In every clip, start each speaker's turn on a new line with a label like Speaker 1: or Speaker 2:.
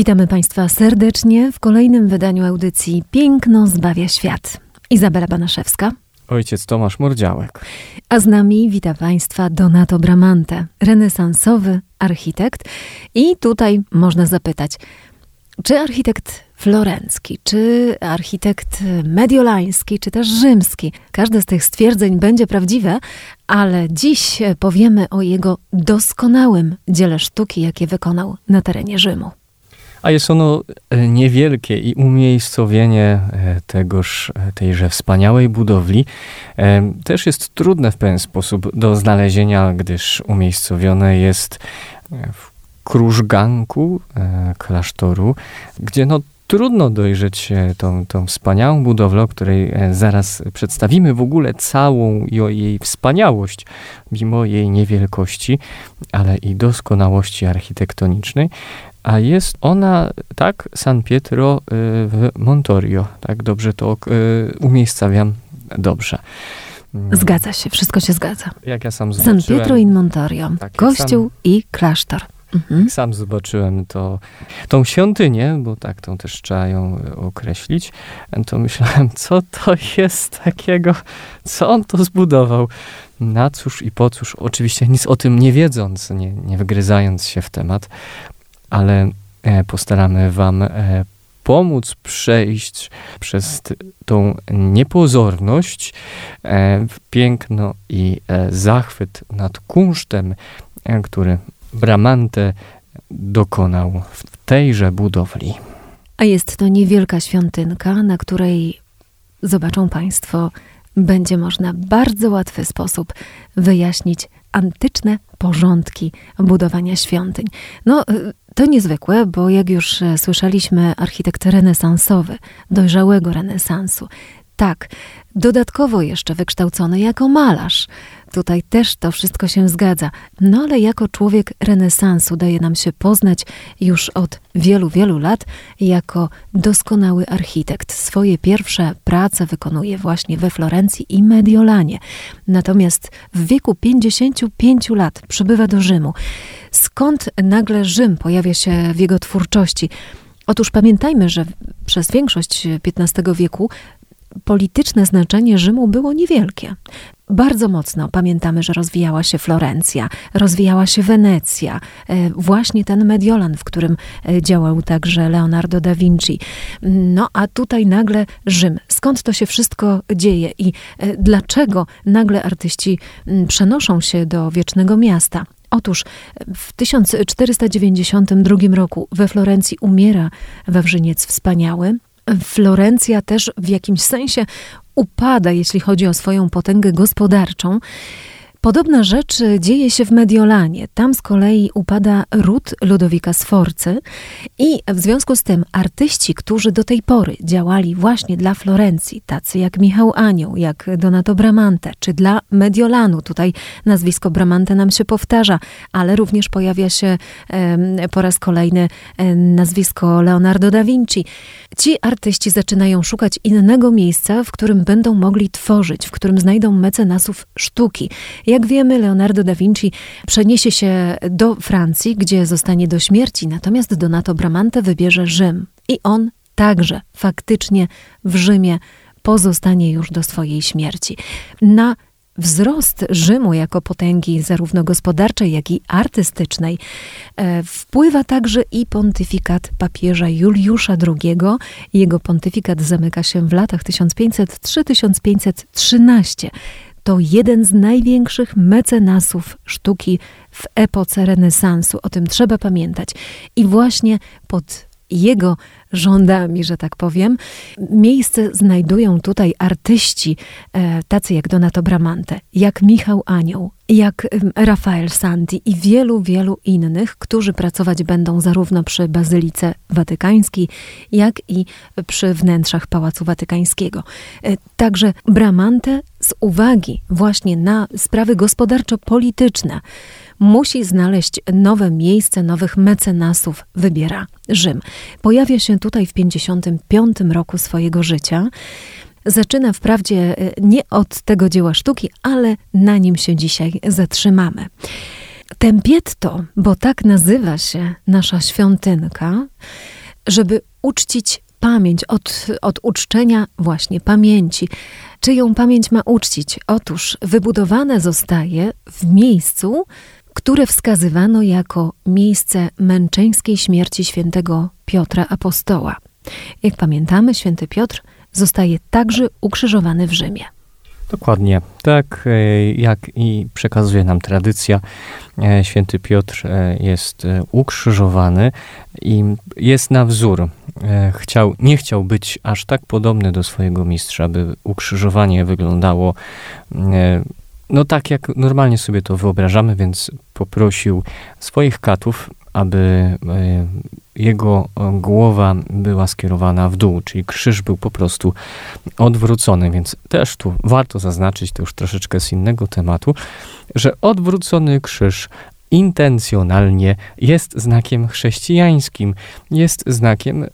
Speaker 1: Witamy Państwa serdecznie w kolejnym wydaniu audycji Piękno zbawia świat. Izabela Banaszewska.
Speaker 2: Ojciec Tomasz Mordziałek.
Speaker 1: A z nami wita Państwa Donato Bramante, renesansowy architekt. I tutaj można zapytać, czy architekt florencki, czy architekt mediolański, czy też rzymski. Każde z tych stwierdzeń będzie prawdziwe, ale dziś powiemy o jego doskonałym dziele sztuki, jakie wykonał na terenie Rzymu.
Speaker 2: A jest ono e, niewielkie i umiejscowienie e, tegoż, e, tejże wspaniałej budowli też jest trudne w pewien sposób do znalezienia, gdyż umiejscowione jest w krużganku klasztoru, gdzie no trudno dojrzeć tą, tą wspaniałą budowlę, o której zaraz przedstawimy w ogóle całą jej wspaniałość, mimo jej niewielkości, ale i doskonałości architektonicznej a jest ona, tak, San Pietro y, w Montorio. Tak, dobrze to y, umiejscawiam dobrze.
Speaker 1: Mm. Zgadza się, wszystko się zgadza.
Speaker 2: Jak ja sam zobaczyłem...
Speaker 1: San Pietro in Montorio, tak, kościół sam, i klasztor.
Speaker 2: Mhm. Sam zobaczyłem to, tą świątynię, bo tak tą też trzeba ją określić, to myślałem, co to jest takiego, co on to zbudował. Na cóż i po cóż, oczywiście nic o tym nie wiedząc, nie, nie wygryzając się w temat, ale e, postaramy Wam e, pomóc przejść przez tą niepozorność e, w piękno i zachwyt nad kunsztem, który Bramante dokonał w tejże budowli.
Speaker 1: A jest to niewielka świątynka, na której zobaczą Państwo, będzie można w bardzo łatwy sposób wyjaśnić antyczne porządki budowania świątyń. No, y, to niezwykłe, bo jak już e, słyszeliśmy, architekt renesansowy, dojrzałego renesansu, tak, dodatkowo jeszcze wykształcony jako malarz. Tutaj też to wszystko się zgadza. No ale jako człowiek renesansu daje nam się poznać już od wielu, wielu lat jako doskonały architekt. Swoje pierwsze prace wykonuje właśnie we Florencji i Mediolanie. Natomiast w wieku 55 lat przybywa do Rzymu. Skąd nagle Rzym pojawia się w jego twórczości? Otóż pamiętajmy, że przez większość XV wieku polityczne znaczenie Rzymu było niewielkie. Bardzo mocno pamiętamy, że rozwijała się Florencja, rozwijała się Wenecja, e, właśnie ten Mediolan, w którym e, działał także Leonardo da Vinci. No a tutaj nagle Rzym. Skąd to się wszystko dzieje i e, dlaczego nagle artyści przenoszą się do wiecznego miasta? Otóż w 1492 roku we Florencji umiera Wawrzyniec Wspaniały, Florencja też w jakimś sensie upada, jeśli chodzi o swoją potęgę gospodarczą. Podobna rzecz dzieje się w Mediolanie. Tam z kolei upada ród Ludowika Sforcy i w związku z tym artyści, którzy do tej pory działali właśnie dla Florencji, tacy jak Michał Anioł, jak Donato Bramante, czy dla Mediolanu, tutaj nazwisko Bramante nam się powtarza, ale również pojawia się po raz kolejny nazwisko Leonardo da Vinci. Ci artyści zaczynają szukać innego miejsca, w którym będą mogli tworzyć, w którym znajdą mecenasów sztuki. Jak wiemy, Leonardo da Vinci przeniesie się do Francji, gdzie zostanie do śmierci, natomiast Donato Bramante wybierze Rzym. I on także faktycznie w Rzymie pozostanie już do swojej śmierci. Na wzrost Rzymu jako potęgi zarówno gospodarczej, jak i artystycznej e, wpływa także i pontyfikat papieża Juliusza II. Jego pontyfikat zamyka się w latach 1503-1513 to jeden z największych mecenasów sztuki w epoce renesansu. O tym trzeba pamiętać. I właśnie pod jego rządami, że tak powiem. Miejsce znajdują tutaj artyści, e, tacy jak Donato Bramante, jak Michał Anioł, jak Rafael Santi i wielu, wielu innych, którzy pracować będą zarówno przy Bazylice Watykańskiej, jak i przy wnętrzach Pałacu Watykańskiego. E, także Bramante z uwagi właśnie na sprawy gospodarczo-polityczne musi znaleźć nowe miejsce, nowych mecenasów, wybiera Rzym. Pojawia się tutaj w 55 roku swojego życia. Zaczyna wprawdzie e, nie od tego dzieła sztuki, ale na nim się dzisiaj zatrzymamy. Tempietto, bo tak nazywa się nasza świątynka, żeby uczcić pamięć, od, od uczczenia właśnie pamięci. Czyją pamięć ma uczcić? Otóż wybudowane zostaje w miejscu, które wskazywano jako miejsce męczeńskiej śmierci świętego Piotra Apostoła. Jak pamiętamy, święty Piotr zostaje także ukrzyżowany w Rzymie.
Speaker 2: Dokładnie. Tak e, jak i przekazuje nam tradycja, e, święty Piotr e, jest ukrzyżowany i jest na wzór. Chciał, nie chciał być aż tak podobny do swojego mistrza, by ukrzyżowanie wyglądało no tak jak normalnie sobie to wyobrażamy, więc poprosił swoich katów, aby e, jego głowa była skierowana w dół, czyli krzyż był po prostu odwrócony, więc też tu warto zaznaczyć, to już troszeczkę z innego tematu, że odwrócony krzyż intencjonalnie jest znakiem chrześcijańskim, jest znakiem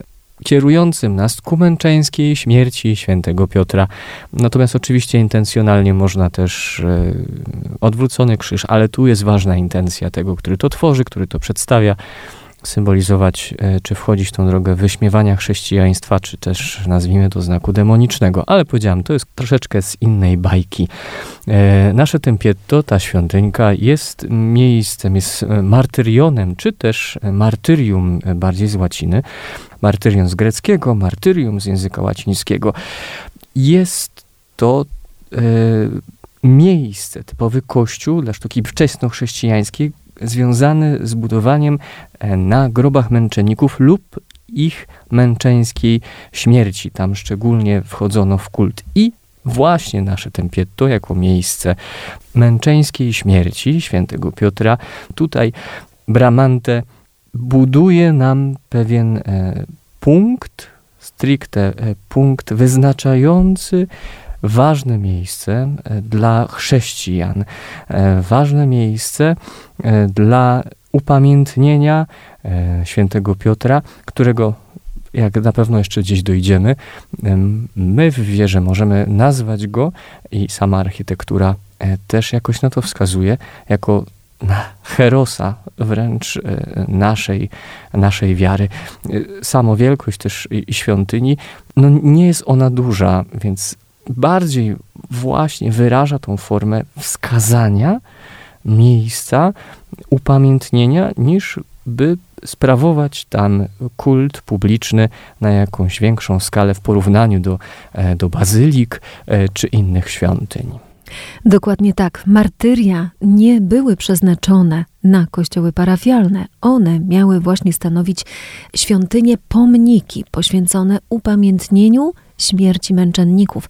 Speaker 2: kierującym nas ku męczeńskiej śmierci świętego Piotra. Natomiast oczywiście intencjonalnie można też e, odwrócony krzyż, ale tu jest ważna intencja tego, który to tworzy, który to przedstawia symbolizować, e, czy wchodzić w tą drogę wyśmiewania chrześcijaństwa, czy też nazwijmy to znaku demonicznego. Ale powiedziałem, to jest troszeczkę z innej bajki. E, nasze Tempietto, ta świątynka, jest miejscem, jest martyrionem, czy też martyrium bardziej z łaciny, martyrium z greckiego, martyrium z języka łacińskiego. Jest to e, miejsce, typowy kościół dla sztuki wczesnochrześcijańskiej, związany z budowaniem e, na grobach męczenników lub ich męczeńskiej śmierci. Tam szczególnie wchodzono w kult i właśnie nasze Tempietto jako miejsce męczeńskiej śmierci świętego Piotra. Tutaj Bramante buduje nam pewien e, punkt, stricte e, punkt wyznaczający ważne miejsce e, dla chrześcijan, ważne miejsce dla upamiętnienia świętego Piotra, którego jak na pewno jeszcze gdzieś dojdziemy, my w wierze możemy nazwać go i sama architektura też jakoś na to wskazuje, jako herosa wręcz e, naszej, naszej wiary. E, samo wielkość też i świątyni, no nie jest ona duża, więc bardziej właśnie wyraża tą formę wskazania miejsca, upamiętnienia, niż by sprawować tam kult publiczny na jakąś większą skalę w porównaniu do, e, do bazylik czy innych świątyń.
Speaker 1: Dokładnie tak. Martyria nie były przeznaczone na kościoły parafialne. One miały właśnie stanowić świątynie pomniki poświęcone upamiętnieniu śmierci męczenników.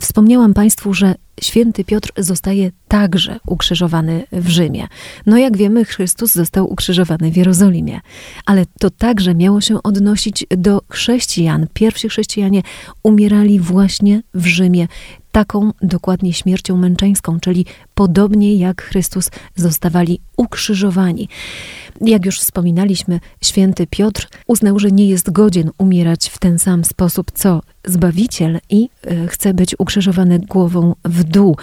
Speaker 1: Wspomniałam Państwu, że święty Piotr zostaje także ukrzyżowany w Rzymie. No jak wiemy, Chrystus został ukrzyżowany w Jerozolimie, ale to także miało się odnosić do chrześcijan. Pierwsi chrześcijanie umierali właśnie w Rzymie taką dokładnie śmiercią męczeńską, czyli podobnie jak Chrystus zostawali ukrzyżowani. Jak już wspominaliśmy, święty Piotr uznał, że nie jest godzien umierać w ten sam sposób co Zbawiciel i e, chce być ukrzyżowany głową w dół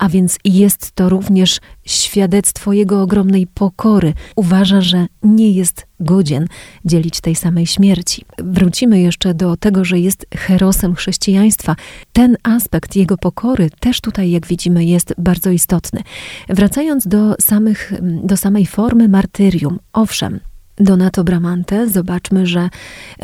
Speaker 1: a więc jest to również świadectwo jego ogromnej pokory. Uważa, że nie jest godzien dzielić tej samej śmierci. Wrócimy jeszcze do tego, że jest herosem chrześcijaństwa. Ten aspekt jego pokory też tutaj, jak widzimy, jest bardzo istotny. Wracając do, samych, do samej formy martyrium, owszem, Donato Bramante, zobaczmy, że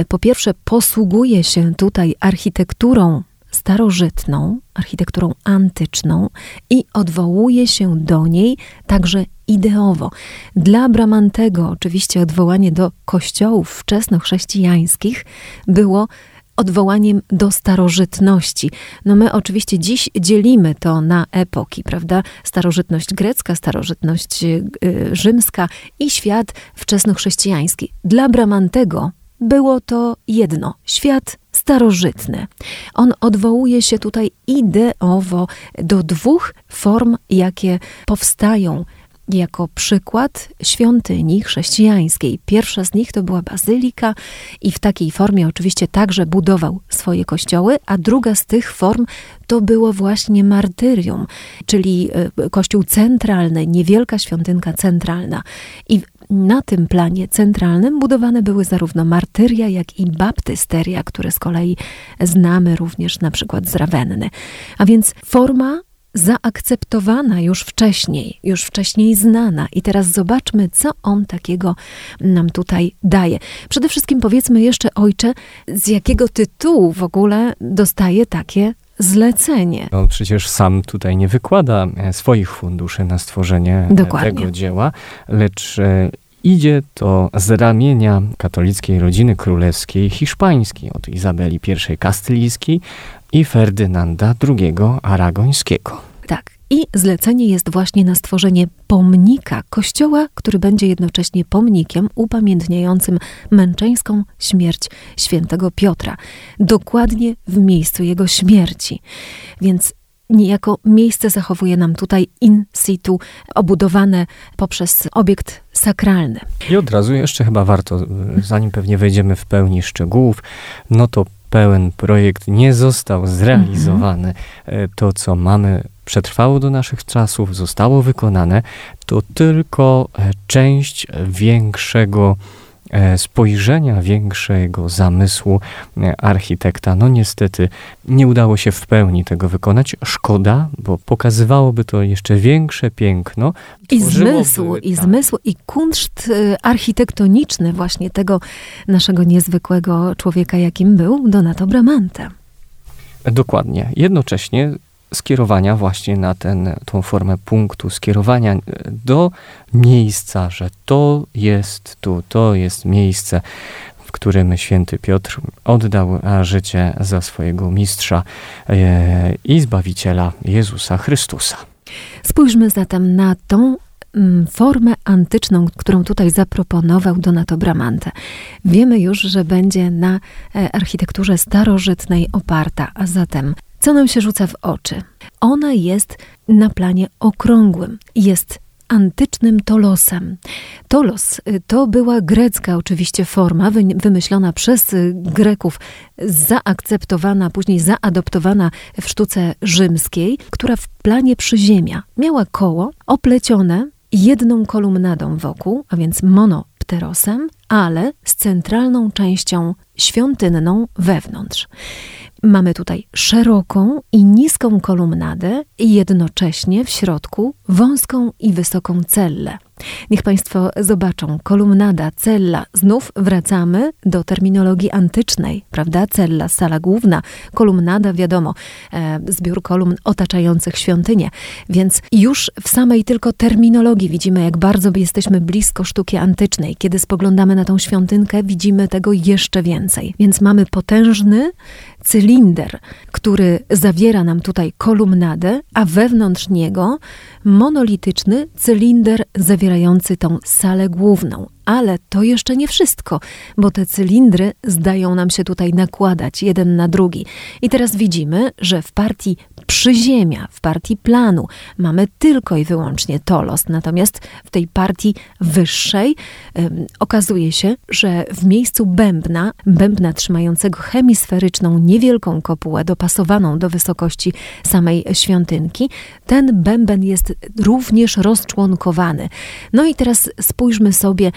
Speaker 1: po pierwsze posługuje się tutaj architekturą starożytną, architekturą antyczną i odwołuje się do niej także ideowo. Dla Bramantego oczywiście odwołanie do kościołów wczesnochrześcijańskich było odwołaniem do starożytności. No my oczywiście dziś dzielimy to na epoki, prawda? Starożytność grecka, starożytność y, rzymska i świat wczesnochrześcijański. Dla Bramantego było to jedno świat starożytny. On odwołuje się tutaj ideowo do dwóch form, jakie powstają jako przykład świątyni chrześcijańskiej. Pierwsza z nich to była bazylika i w takiej formie oczywiście także budował swoje kościoły, a druga z tych form to było właśnie martyrium, czyli e, kościół centralny, niewielka świątynka centralna. I na tym planie centralnym budowane były zarówno martyria, jak i baptysteria, które z kolei znamy również na przykład z Rawenny. A więc forma zaakceptowana już wcześniej, już wcześniej znana. I teraz zobaczmy, co on takiego nam tutaj daje. Przede wszystkim powiedzmy jeszcze, ojcze, z jakiego tytułu w ogóle dostaje takie zlecenie.
Speaker 2: On przecież sam tutaj nie wykłada e, swoich funduszy na stworzenie e, Dokładnie. tego dzieła, lecz e, idzie to z ramienia katolickiej rodziny królewskiej hiszpańskiej, od Izabeli I Kastylijskiej i Ferdynanda II Aragońskiego.
Speaker 1: Tak. I zlecenie jest właśnie na stworzenie pomnika kościoła, który będzie jednocześnie pomnikiem upamiętniającym męczeńską śmierć świętego Piotra, dokładnie w miejscu jego śmierci. Więc niejako miejsce zachowuje nam tutaj in situ, obudowane poprzez obiekt sakralny.
Speaker 2: I od razu jeszcze chyba warto, zanim pewnie wejdziemy w pełni szczegółów, no to pełen projekt nie został zrealizowany. Mhm. To, co mamy, przetrwało do naszych czasów, zostało wykonane, to tylko e, część większego E, spojrzenia większego zamysłu e, architekta. No niestety nie udało się w pełni tego wykonać. Szkoda, bo pokazywałoby to jeszcze większe piękno.
Speaker 1: I zmysł, i tak. zmysł, i kunszt architektoniczny właśnie tego naszego niezwykłego człowieka, jakim był Donato Bramante.
Speaker 2: Dokładnie. Jednocześnie skierowania właśnie na ten, tą formę punktu, skierowania e, do miejsca, że to jest tu, to jest miejsce, w którym święty Piotr oddał życie za swojego mistrza e, i zbawiciela Jezusa Chrystusa.
Speaker 1: Spójrzmy zatem na tą mm, formę antyczną, którą tutaj zaproponował Donato Bramante. Wiemy już, że będzie na e, architekturze starożytnej oparta, a zatem co nam się rzuca w oczy? Ona jest na planie okrągłym. Jest antycznym tolosem. Tolos y, to była grecka oczywiście forma, wymyślona przez y, Greków, zaakceptowana, później zaadoptowana w sztuce rzymskiej, która w planie przyziemia miała koło oplecione jedną kolumnadą wokół, a więc monopterosem, ale z centralną częścią świątynną wewnątrz. Mamy tutaj szeroką i niską kolumnadę i jednocześnie w środku wąską i wysoką cellę. Niech Państwo zobaczą, kolumnada, cella, znów wracamy do terminologii antycznej, prawda? Cella, sala główna, kolumnada, wiadomo, e, zbiór kolumn otaczających świątynię. Więc już w samej tylko terminologii widzimy, jak bardzo jesteśmy blisko sztuki antycznej. Kiedy spoglądamy na tą świątynkę, widzimy tego jeszcze więcej. Więc mamy potężny cylinder, który zawiera nam tutaj kolumnadę, a wewnątrz niego monolityczny cylinder zawierający tą salę główną. Ale to jeszcze nie wszystko, bo te cylindry zdają nam się tutaj nakładać jeden na drugi. I teraz widzimy, że w partii przyziemia, w partii planu mamy tylko i wyłącznie tolos, natomiast w tej partii wyższej okazuje się, że w miejscu bębna, bębna trzymającego hemisferyczną, niewielką kopułę dopasowaną do wysokości samej świątynki, ten bęben jest również rozczłonkowany. No i teraz spójrzmy sobie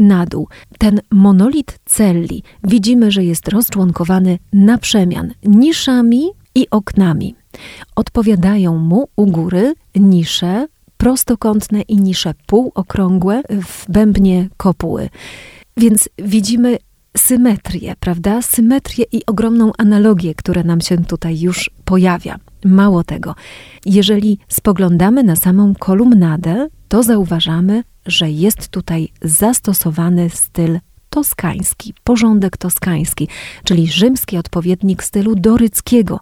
Speaker 1: na dół. Ten monolit celli widzimy, że jest rozczłonkowany na przemian niszami i oknami. Odpowiadają mu u góry nisze prostokątne i nisze półokrągłe w bębnie kopuły. Więc widzimy symetrię, prawda? Symetrię i ogromną analogię, która nam się tutaj już pojawia. Mało tego, jeżeli spoglądamy na samą kolumnadę, to zauważamy, że jest tutaj zastosowany styl toskański, porządek toskański, czyli rzymski odpowiednik stylu doryckiego.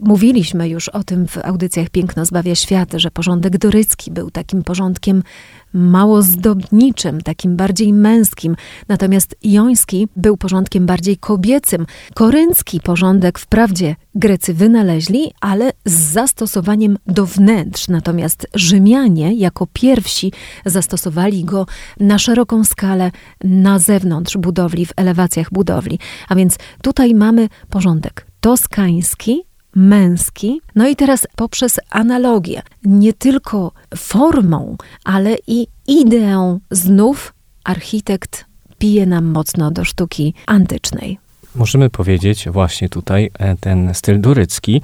Speaker 1: Mówiliśmy już o tym w audycjach Piękno zbawia świat, że porządek dorycki był takim porządkiem mało zdobniczym, takim bardziej męskim, natomiast joński był porządkiem bardziej kobiecym. Koryncki porządek wprawdzie Grecy wynaleźli, ale z zastosowaniem do wnętrz, natomiast Rzymianie jako pierwsi zastosowali go na szeroką skalę na zewnątrz budowli, w elewacjach budowli. A więc tutaj mamy porządek toskański, męski. No i teraz poprzez analogię, nie tylko formą, ale i ideą znów architekt pije nam mocno do sztuki antycznej.
Speaker 2: Możemy powiedzieć właśnie tutaj, e, ten styl durycki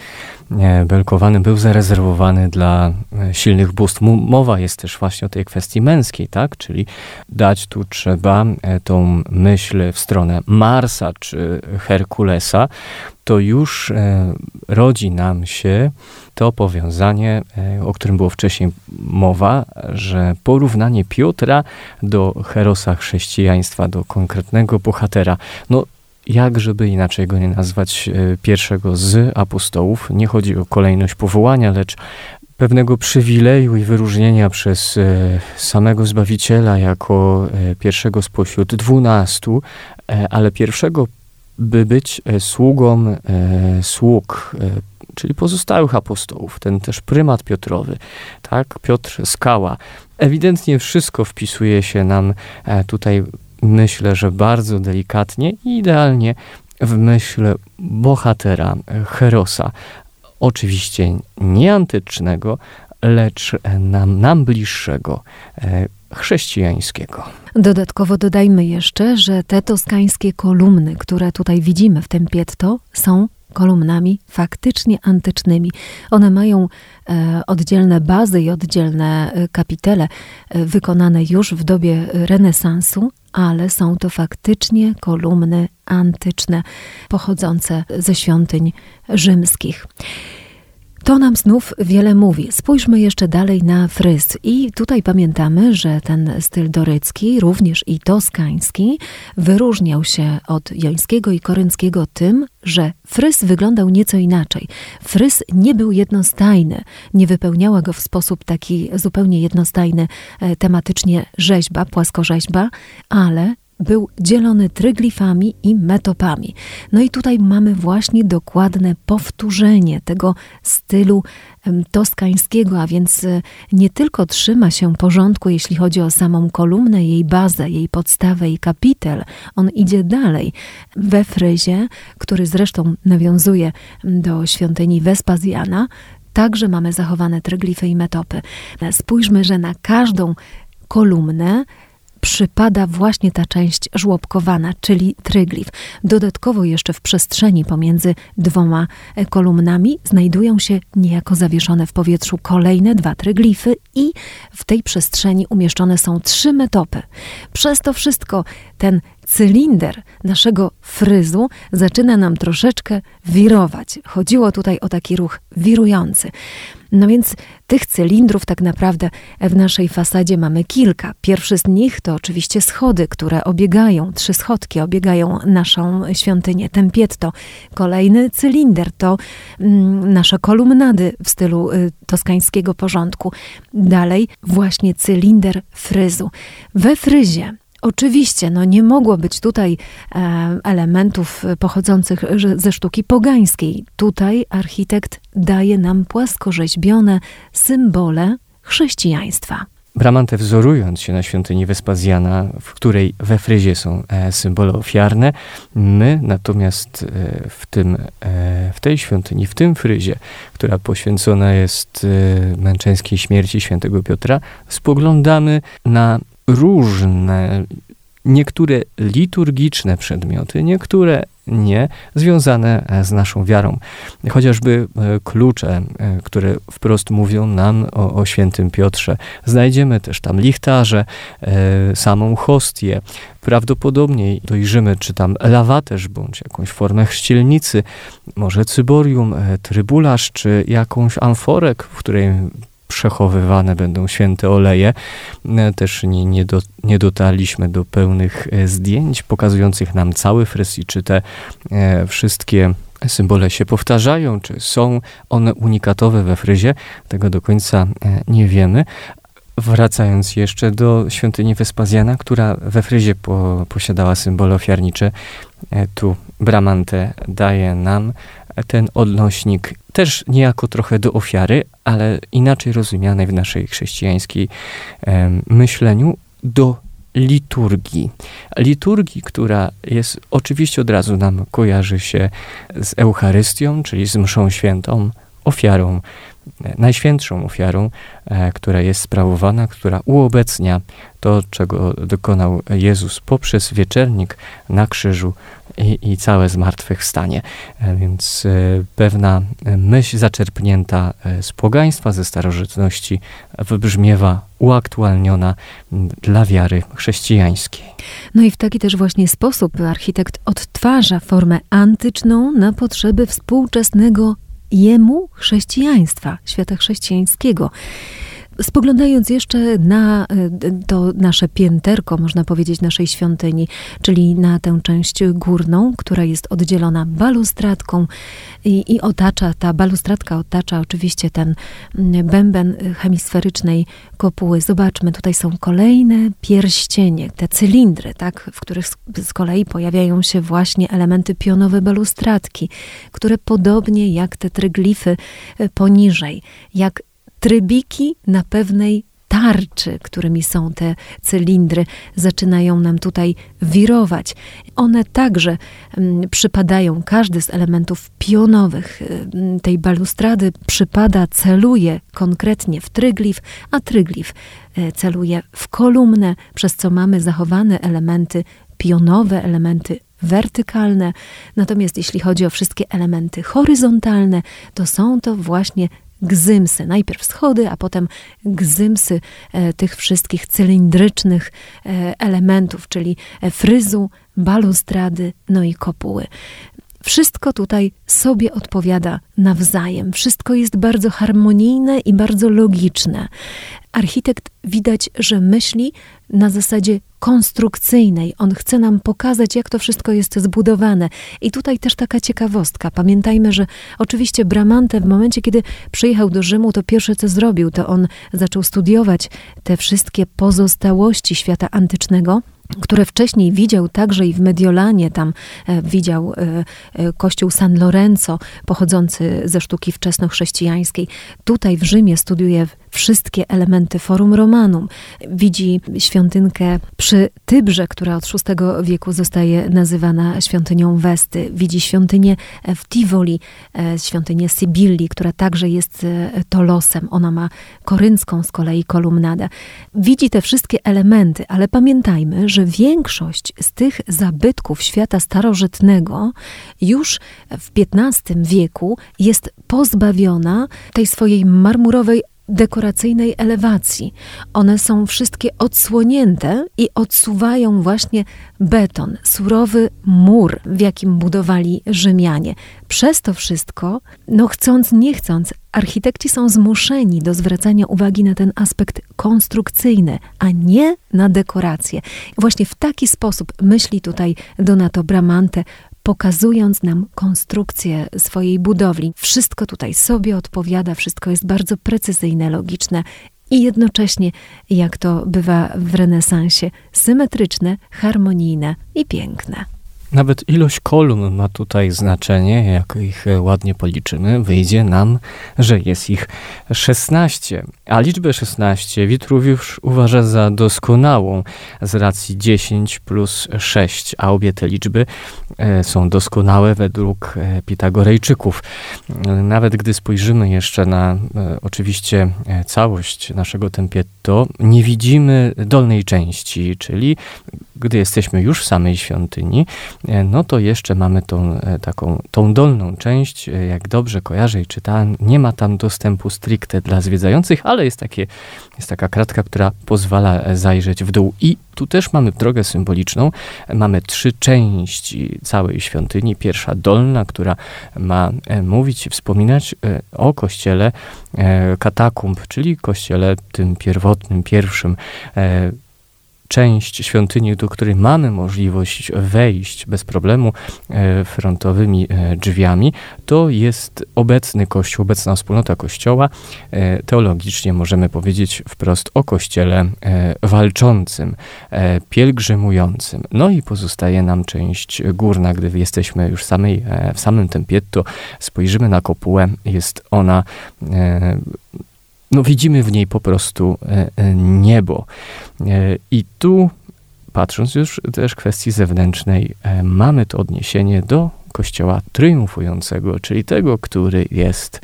Speaker 2: e, belkowany był zarezerwowany dla e, silnych bóstw. Mowa jest też właśnie o tej kwestii męskiej, tak? Czyli dać tu trzeba tą myśl w stronę Marsa czy Herkulesa, to już rodzi nam się to powiązanie, o którym było wcześniej mowa, że porównanie Piotra do herosa chrześcijaństwa, do konkretnego bohatera. No, jak żeby inaczej go nie nazwać, e, pierwszego z apostołów. Nie chodzi o kolejność powołania, lecz pewnego przywileju i wyróżnienia przez e, samego Zbawiciela jako e, pierwszego spośród dwunastu, ale pierwszego, by być sługą sług, czyli pozostałych apostołów, ten też prymat Piotrowy, tak, Piotr Skała. Ewidentnie wszystko wpisuje się nam tutaj myślę, że bardzo delikatnie i idealnie w myśl bohatera, herosa. Oczywiście nie antycznego, lecz nam, nam bliższego, e, chrześcijańskiego.
Speaker 1: Dodatkowo dodajmy jeszcze, że te toskańskie kolumny, które tutaj widzimy w tym pietto, są kolumnami faktycznie antycznymi. One mają e, oddzielne bazy i oddzielne e, kapitele e, wykonane już w dobie renesansu, ale są to faktycznie kolumny antyczne pochodzące ze świątyń rzymskich. To nam znów wiele mówi. Spójrzmy jeszcze dalej na fryz. I tutaj pamiętamy, że ten styl dorycki, również i toskański, wyróżniał się od jońskiego i korynckiego tym, że fryz wyglądał nieco inaczej. Fryz nie był jednostajny, nie wypełniała go w sposób taki zupełnie jednostajny e, tematycznie rzeźba, płaskorzeźba, ale był dzielony tryglifami i metopami. No i tutaj mamy właśnie dokładne powtórzenie tego stylu toskańskiego, a więc e, nie tylko trzyma się porządku, jeśli chodzi o samą kolumnę, jej bazę, jej podstawę i kapitel, on idzie dalej. We fryzie, który zresztą nawiązuje do świątyni Wespazjana, także mamy zachowane tryglify i metopy. Spójrzmy, że na każdą kolumnę przypada właśnie ta część żłobkowana, czyli tryglif. Dodatkowo jeszcze w przestrzeni pomiędzy dwoma e, kolumnami znajdują się niejako zawieszone w powietrzu kolejne dwa tryglify i w tej przestrzeni umieszczone są trzy metopy. Przez to wszystko ten cylinder naszego fryzu zaczyna nam troszeczkę wirować. Chodziło tutaj o taki ruch wirujący. No więc tych cylindrów tak naprawdę w naszej fasadzie mamy kilka. Pierwszy z nich to oczywiście schody, które obiegają, trzy schodki obiegają naszą świątynię Tempietto. Kolejny cylinder to mm, nasze kolumnady w stylu y, toskańskiego porządku. Dalej właśnie cylinder fryzu. We fryzie Oczywiście, no nie mogło być tutaj e, elementów pochodzących ze sztuki pogańskiej. Tutaj architekt daje nam płaskorzeźbione symbole chrześcijaństwa.
Speaker 2: Bramante wzorując się na świątyni Wespazjana, w której we fryzie są e, symbole ofiarne, my natomiast e, w, tym, w tej świątyni, w tym fryzie, która poświęcona jest męczeńskiej śmierci świętego Piotra, spoglądamy na różne, niektóre liturgiczne przedmioty, niektóre nie związane z naszą wiarą. Chociażby klucze, które wprost mówią nam o, o świętym Piotrze. Znajdziemy też tam lichtarze, samą hostię. Prawdopodobnie dojrzymy, czy tam lawaterz, bądź jakąś formę chrzcielnicy, może cyborium, trybularz, czy jakąś amforek, w której przechowywane będą święte oleje. E, też nie, nie, do, nie dotarliśmy do pełnych e, zdjęć pokazujących nam cały fryz i czy te e, wszystkie symbole się powtarzają, czy są one unikatowe we fryzie. Tego do końca nie wiemy. Wracając jeszcze do świątyni Wespazjana, która we fryzie po, posiadała symbole ofiarnicze, tu Bramante daje nam ten odnośnik też niejako trochę do ofiary, ale inaczej rozumianej w naszej chrześcijańskiej myśleniu, do liturgii. Liturgii, która jest oczywiście od razu nam kojarzy się z Eucharystią, czyli z mszą świętą, ofiarą, e, najświętszą ofiarą, e, która jest sprawowana, która uobecnia to, czego dokonał Jezus poprzez wieczernik na krzyżu i, i całe zmartwychwstanie. E, więc e, pewna myśl zaczerpnięta e, z pogaństwa, ze starożytności wybrzmiewa uaktualniona dla wiary chrześcijańskiej.
Speaker 1: No i w taki też właśnie sposób architekt odtwarza formę antyczną na potrzeby współczesnego jemu chrześcijaństwa, świata chrześcijańskiego. Spoglądając jeszcze na e, to nasze pięterko, można powiedzieć, naszej świątyni, czyli na tę część górną, która jest oddzielona balustradką i, i otacza, ta balustradka otacza oczywiście ten bęben hemisferycznej kopuły. Zobaczmy, tutaj są kolejne pierścienie, te cylindry, tak, w których z, z kolei pojawiają się właśnie elementy pionowe balustradki, które podobnie jak te tryglify e, poniżej, jak trybiki na pewnej tarczy, którymi są te cylindry, zaczynają nam tutaj wirować. One także mm, przypadają, każdy z elementów pionowych mm, tej balustrady przypada, celuje konkretnie w tryglif, a tryglif e, celuje w kolumnę, przez co mamy zachowane elementy pionowe, elementy wertykalne. Natomiast jeśli chodzi o wszystkie elementy horyzontalne, to są to właśnie gzymsy. Najpierw schody, a potem gzymsy e, tych wszystkich cylindrycznych e, elementów, czyli e, fryzu, balustrady, no i kopuły. Wszystko tutaj sobie odpowiada nawzajem. Wszystko jest bardzo harmonijne i bardzo logiczne. Architekt widać, że myśli na zasadzie konstrukcyjnej. On chce nam pokazać, jak to wszystko jest zbudowane. I tutaj też taka ciekawostka. Pamiętajmy, że oczywiście Bramante w momencie, kiedy przyjechał do Rzymu, to pierwsze co zrobił, to on zaczął studiować te wszystkie pozostałości świata antycznego które wcześniej widział także i w Mediolanie, tam e, widział e, e, kościół San Lorenzo, pochodzący ze sztuki wczesnochrześcijańskiej. Tutaj w Rzymie studiuje wszystkie elementy Forum Romanum. Widzi świątynkę przy Tybrze, która od VI wieku zostaje nazywana świątynią Westy. Widzi świątynię w Tivoli, świątynię Sybilli, która także jest Tolosem. Ona ma koryncką z kolei kolumnadę. Widzi te wszystkie elementy, ale pamiętajmy, że większość z tych zabytków świata starożytnego już w XV wieku jest pozbawiona tej swojej marmurowej dekoracyjnej elewacji. One są wszystkie odsłonięte i odsuwają właśnie beton, surowy mur, w jakim budowali Rzymianie. Przez to wszystko, no chcąc, nie chcąc, architekci są zmuszeni do zwracania uwagi na ten aspekt konstrukcyjny, a nie na dekorację. Właśnie w taki sposób myśli tutaj Donato Bramante, pokazując nam konstrukcję swojej budowli. Wszystko tutaj sobie odpowiada, wszystko jest bardzo precyzyjne, logiczne i jednocześnie, jak to bywa w renesansie, symetryczne, harmonijne i piękne.
Speaker 2: Nawet ilość kolumn ma tutaj znaczenie, jak ich ładnie policzymy, wyjdzie nam, że jest ich 16. A liczbę 16 Witruwiusz uważa za doskonałą z racji 10 plus 6, a obie te liczby e, są doskonałe według e, Pitagorejczyków. Nawet gdy spojrzymy jeszcze na e, oczywiście całość naszego tempietto, nie widzimy dolnej części, czyli gdy jesteśmy już w samej świątyni, e, no to jeszcze mamy tą e, taką, tą dolną część, e, jak dobrze kojarzę i czytałem, nie ma tam dostępu stricte dla zwiedzających, ale jest, takie, jest taka kratka, która pozwala zajrzeć w dół. I tu też mamy drogę symboliczną. Mamy trzy części całej świątyni. Pierwsza dolna, która ma mówić wspominać o kościele katakumb, czyli kościele tym pierwotnym, pierwszym, część świątyni, do której mamy możliwość wejść bez problemu e, frontowymi e, drzwiami, to jest obecny Kościół, obecna wspólnota Kościoła. E, teologicznie możemy powiedzieć wprost o Kościele walczącym, pielgrzymującym. No i pozostaje nam część górna, gdy jesteśmy już samej, w samym Tempietto, spojrzymy na kopułę, jest ona no widzimy w niej po prostu e, e, niebo. E, I tu, patrząc już też kwestii zewnętrznej, mamy to odniesienie do Kościoła triumfującego, czyli tego, który jest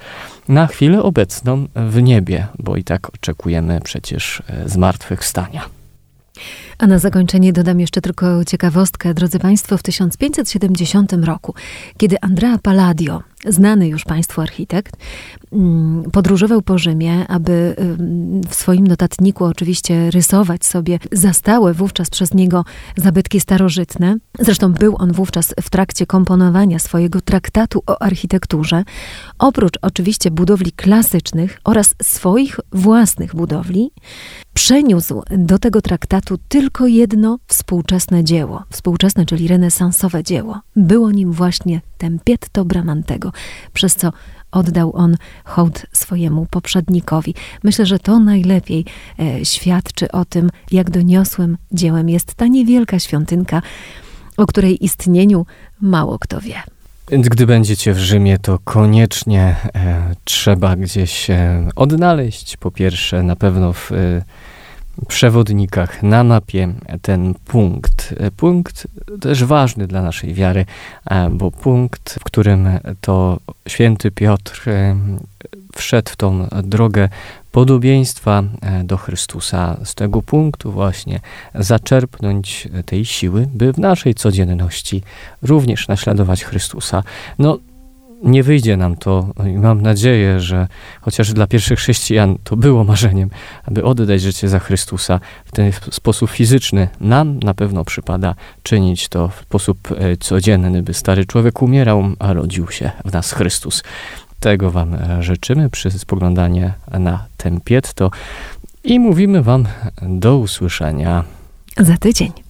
Speaker 2: na chwilę obecną w niebie, bo i tak oczekujemy przecież zmartwychwstania.
Speaker 1: A na zakończenie dodam jeszcze tylko ciekawostkę, drodzy Państwo, w 1570 roku, kiedy Andrea Palladio, znany już Państwu architekt, mm, podróżował po Rzymie, aby w swoim notatniku oczywiście rysować sobie zastałe wówczas przez niego zabytki starożytne. Zresztą był on wówczas w trakcie komponowania swojego traktatu o architekturze. Oprócz oczywiście budowli klasycznych oraz swoich własnych budowli, przeniósł do tego traktatu tylko jedno współczesne dzieło, współczesne, czyli renesansowe dzieło. Było nim właśnie Tempietto Bramantego, przez co oddał on hołd swojemu poprzednikowi. Myślę, że to najlepiej e, świadczy o tym, jak doniosłym dziełem jest ta niewielka świątynka, o której istnieniu mało kto wie.
Speaker 2: Więc gdy będziecie w Rzymie, to koniecznie e, trzeba gdzieś e, odnaleźć. Po pierwsze, na pewno w e, przewodnikach, na mapie ten punkt. Punkt też ważny dla naszej wiary, e, bo punkt, w którym to święty Piotr e, wszedł w tą drogę podobieństwa e, do Chrystusa, z tego punktu właśnie zaczerpnąć tej siły, by w naszej codzienności również naśladować Chrystusa. No, nie wyjdzie nam to i mam nadzieję, że chociaż dla pierwszych chrześcijan to było marzeniem, aby oddać życie za Chrystusa w ten sposób fizyczny, nam na pewno przypada czynić to w sposób e, codzienny, by stary człowiek umierał, a rodził się w nas Chrystus. Tego Wam e, życzymy przy spoglądaniu na Tempietto i mówimy Wam do usłyszenia
Speaker 1: za tydzień.